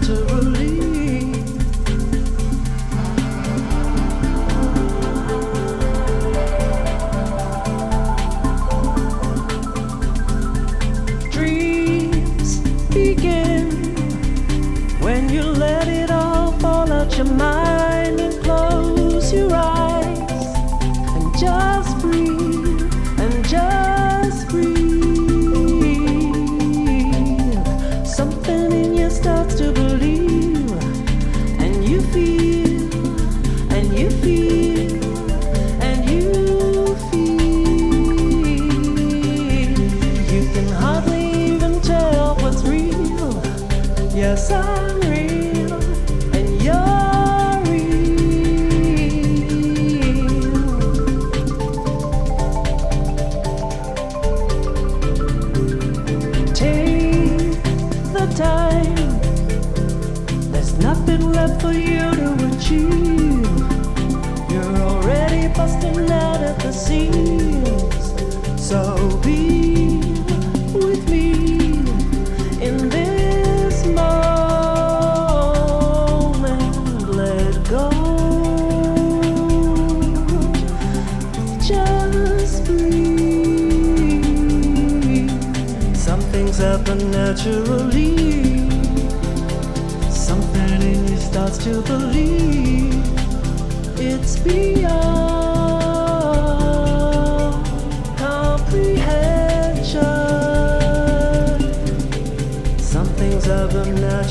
to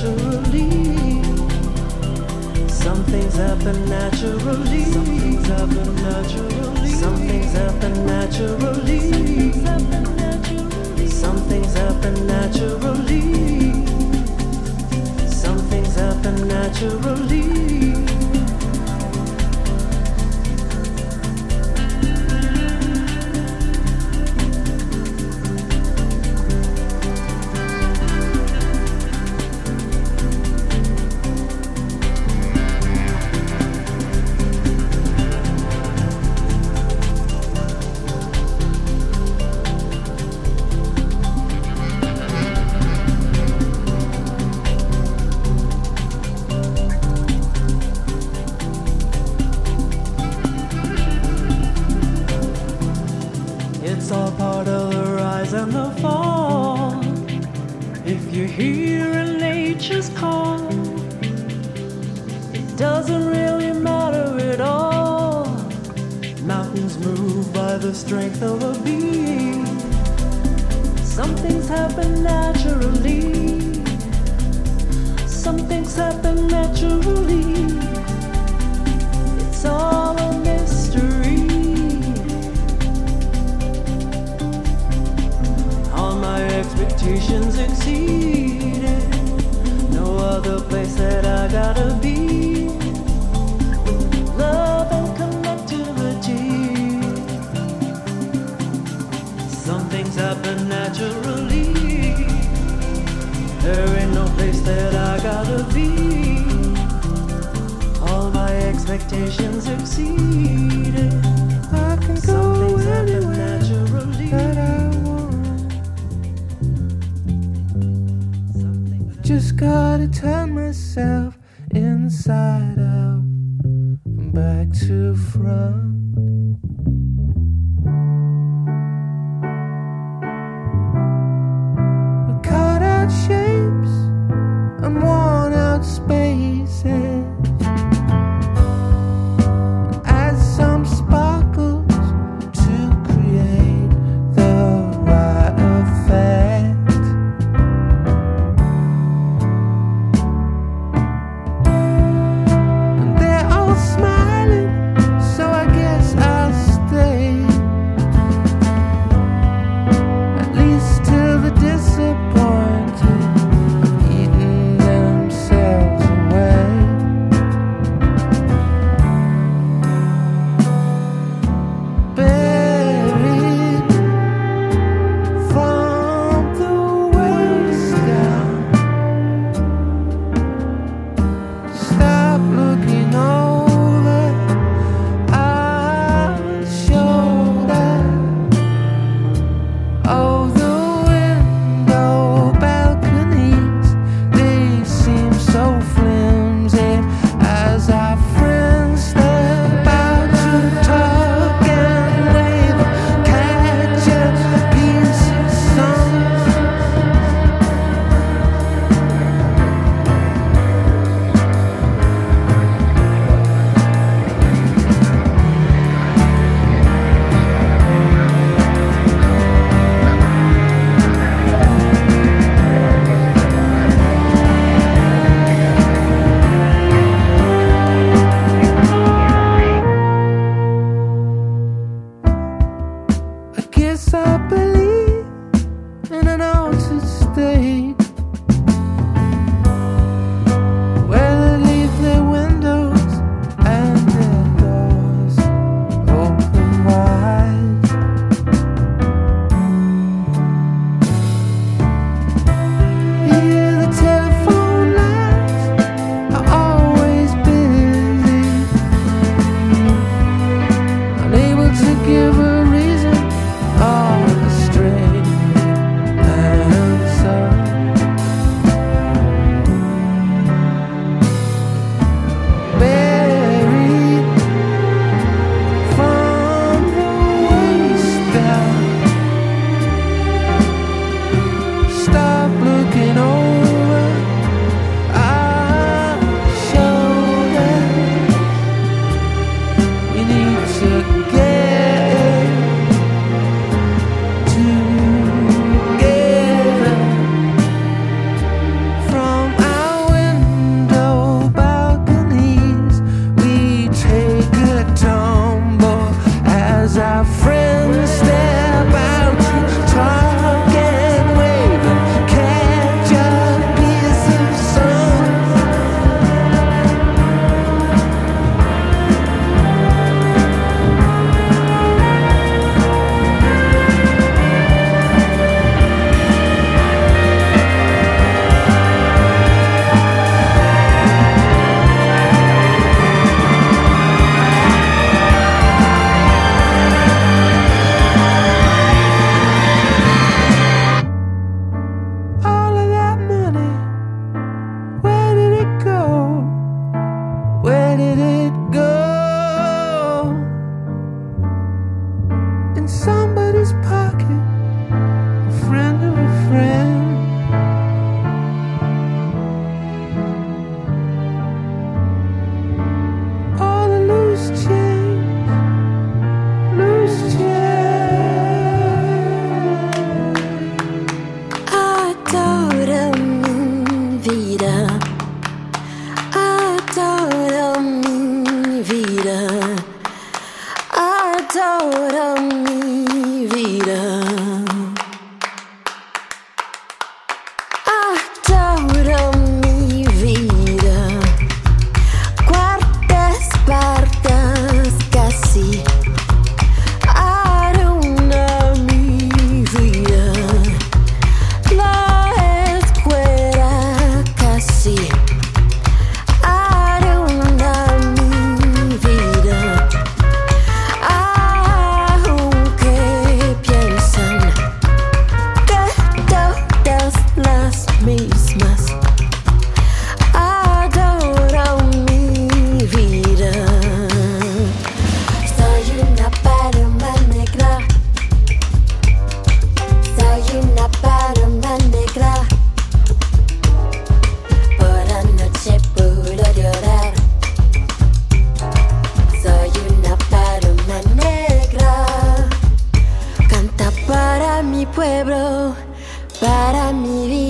naturally. Some things happen naturally. Some things happen naturally. Some things happen naturally. Some things happen naturally. Some things happen naturally. myself inside. para mi vida.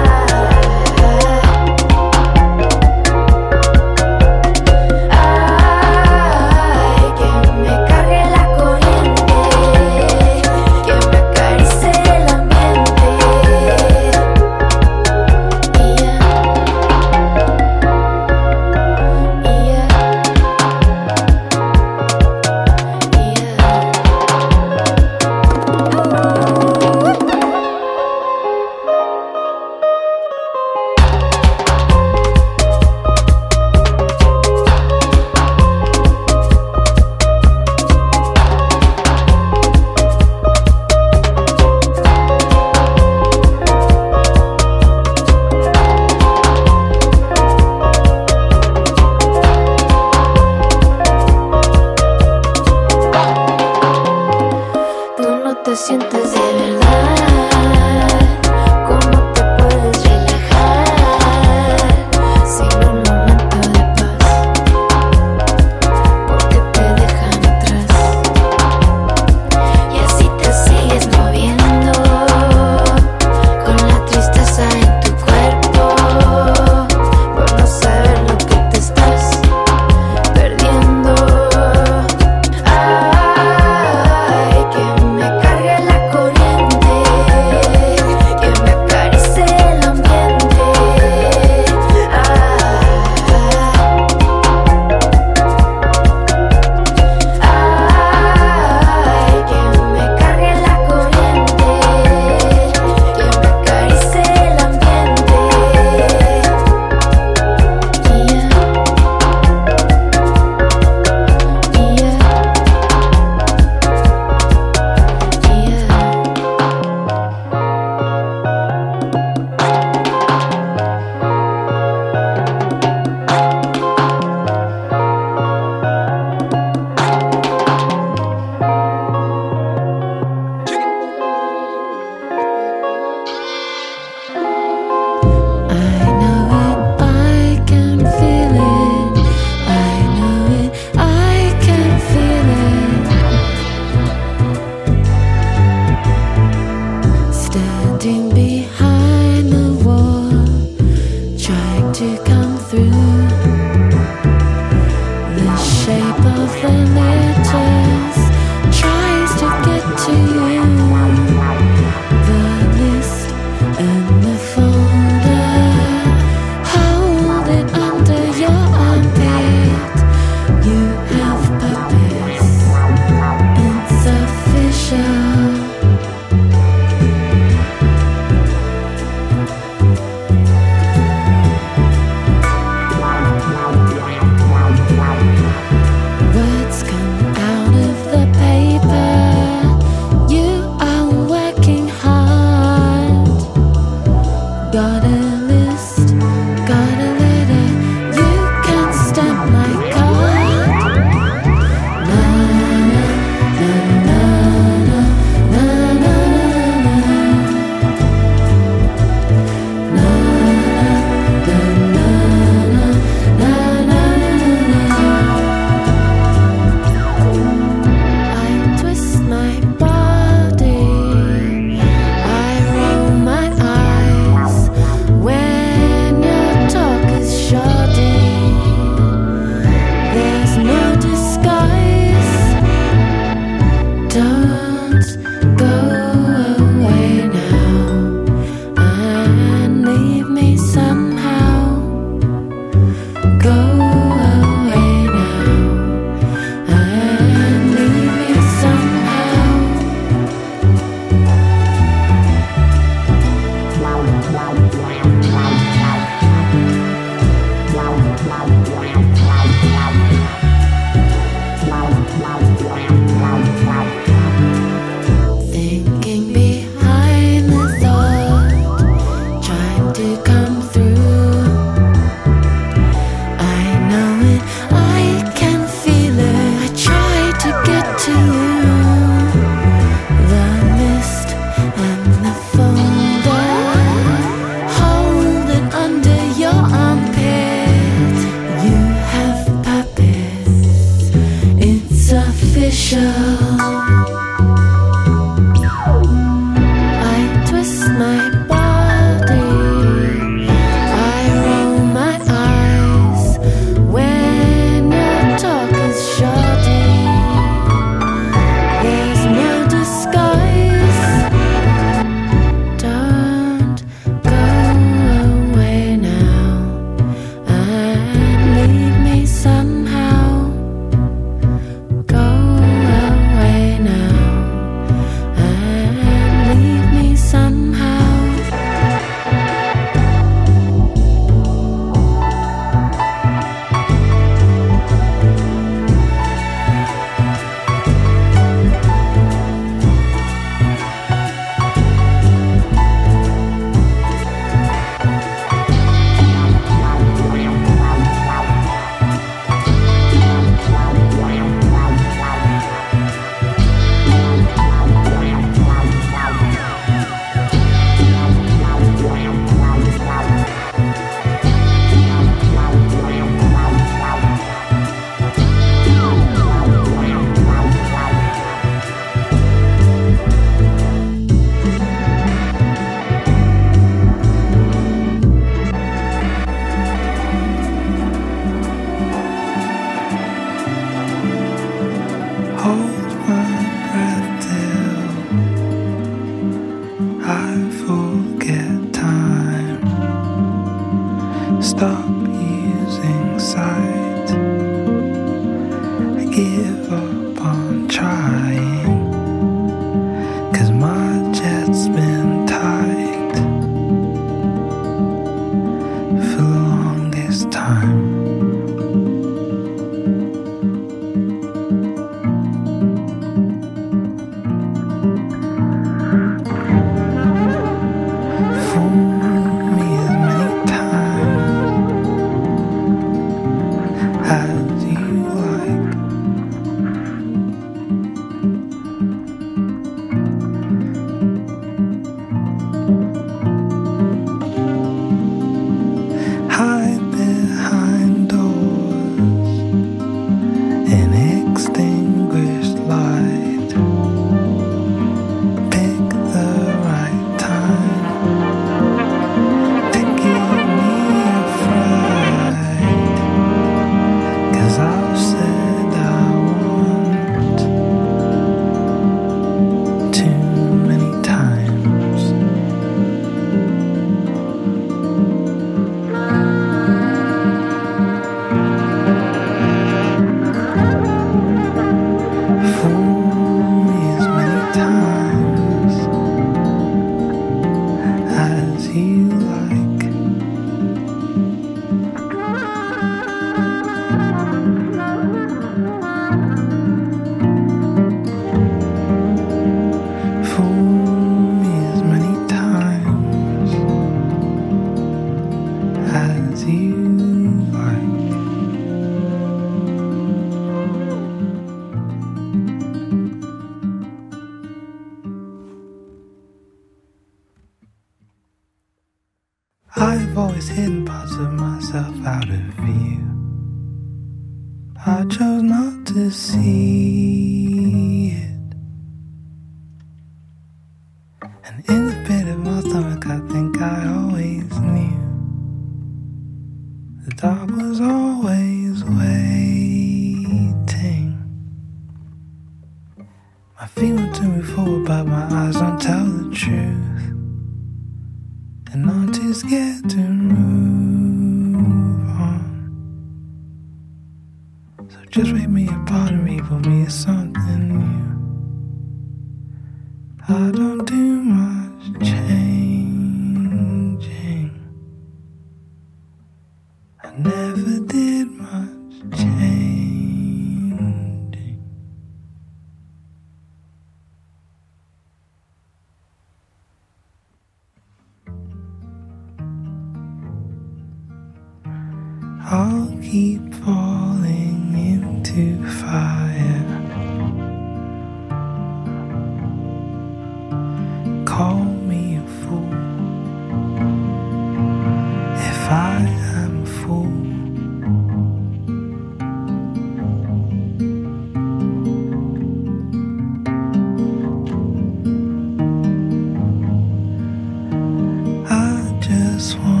this one.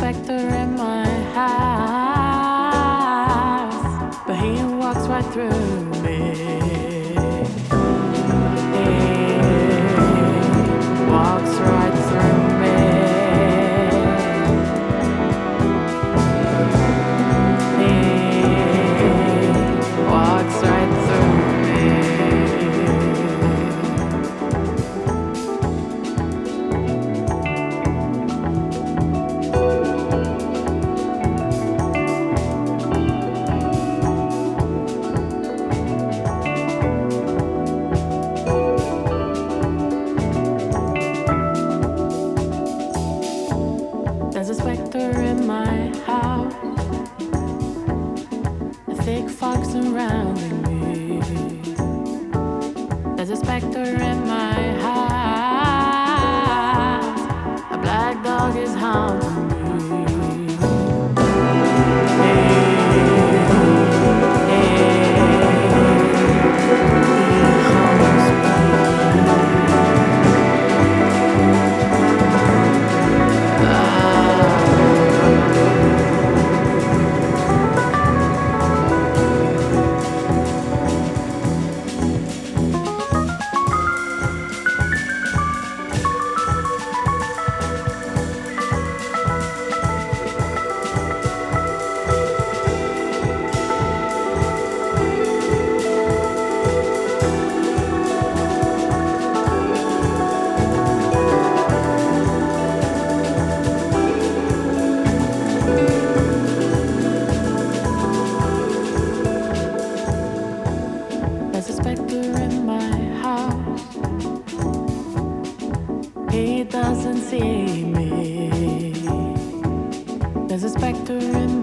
inspector in my house, but he walks right through. there's a specter in my house. He doesn't see me. There's a specter in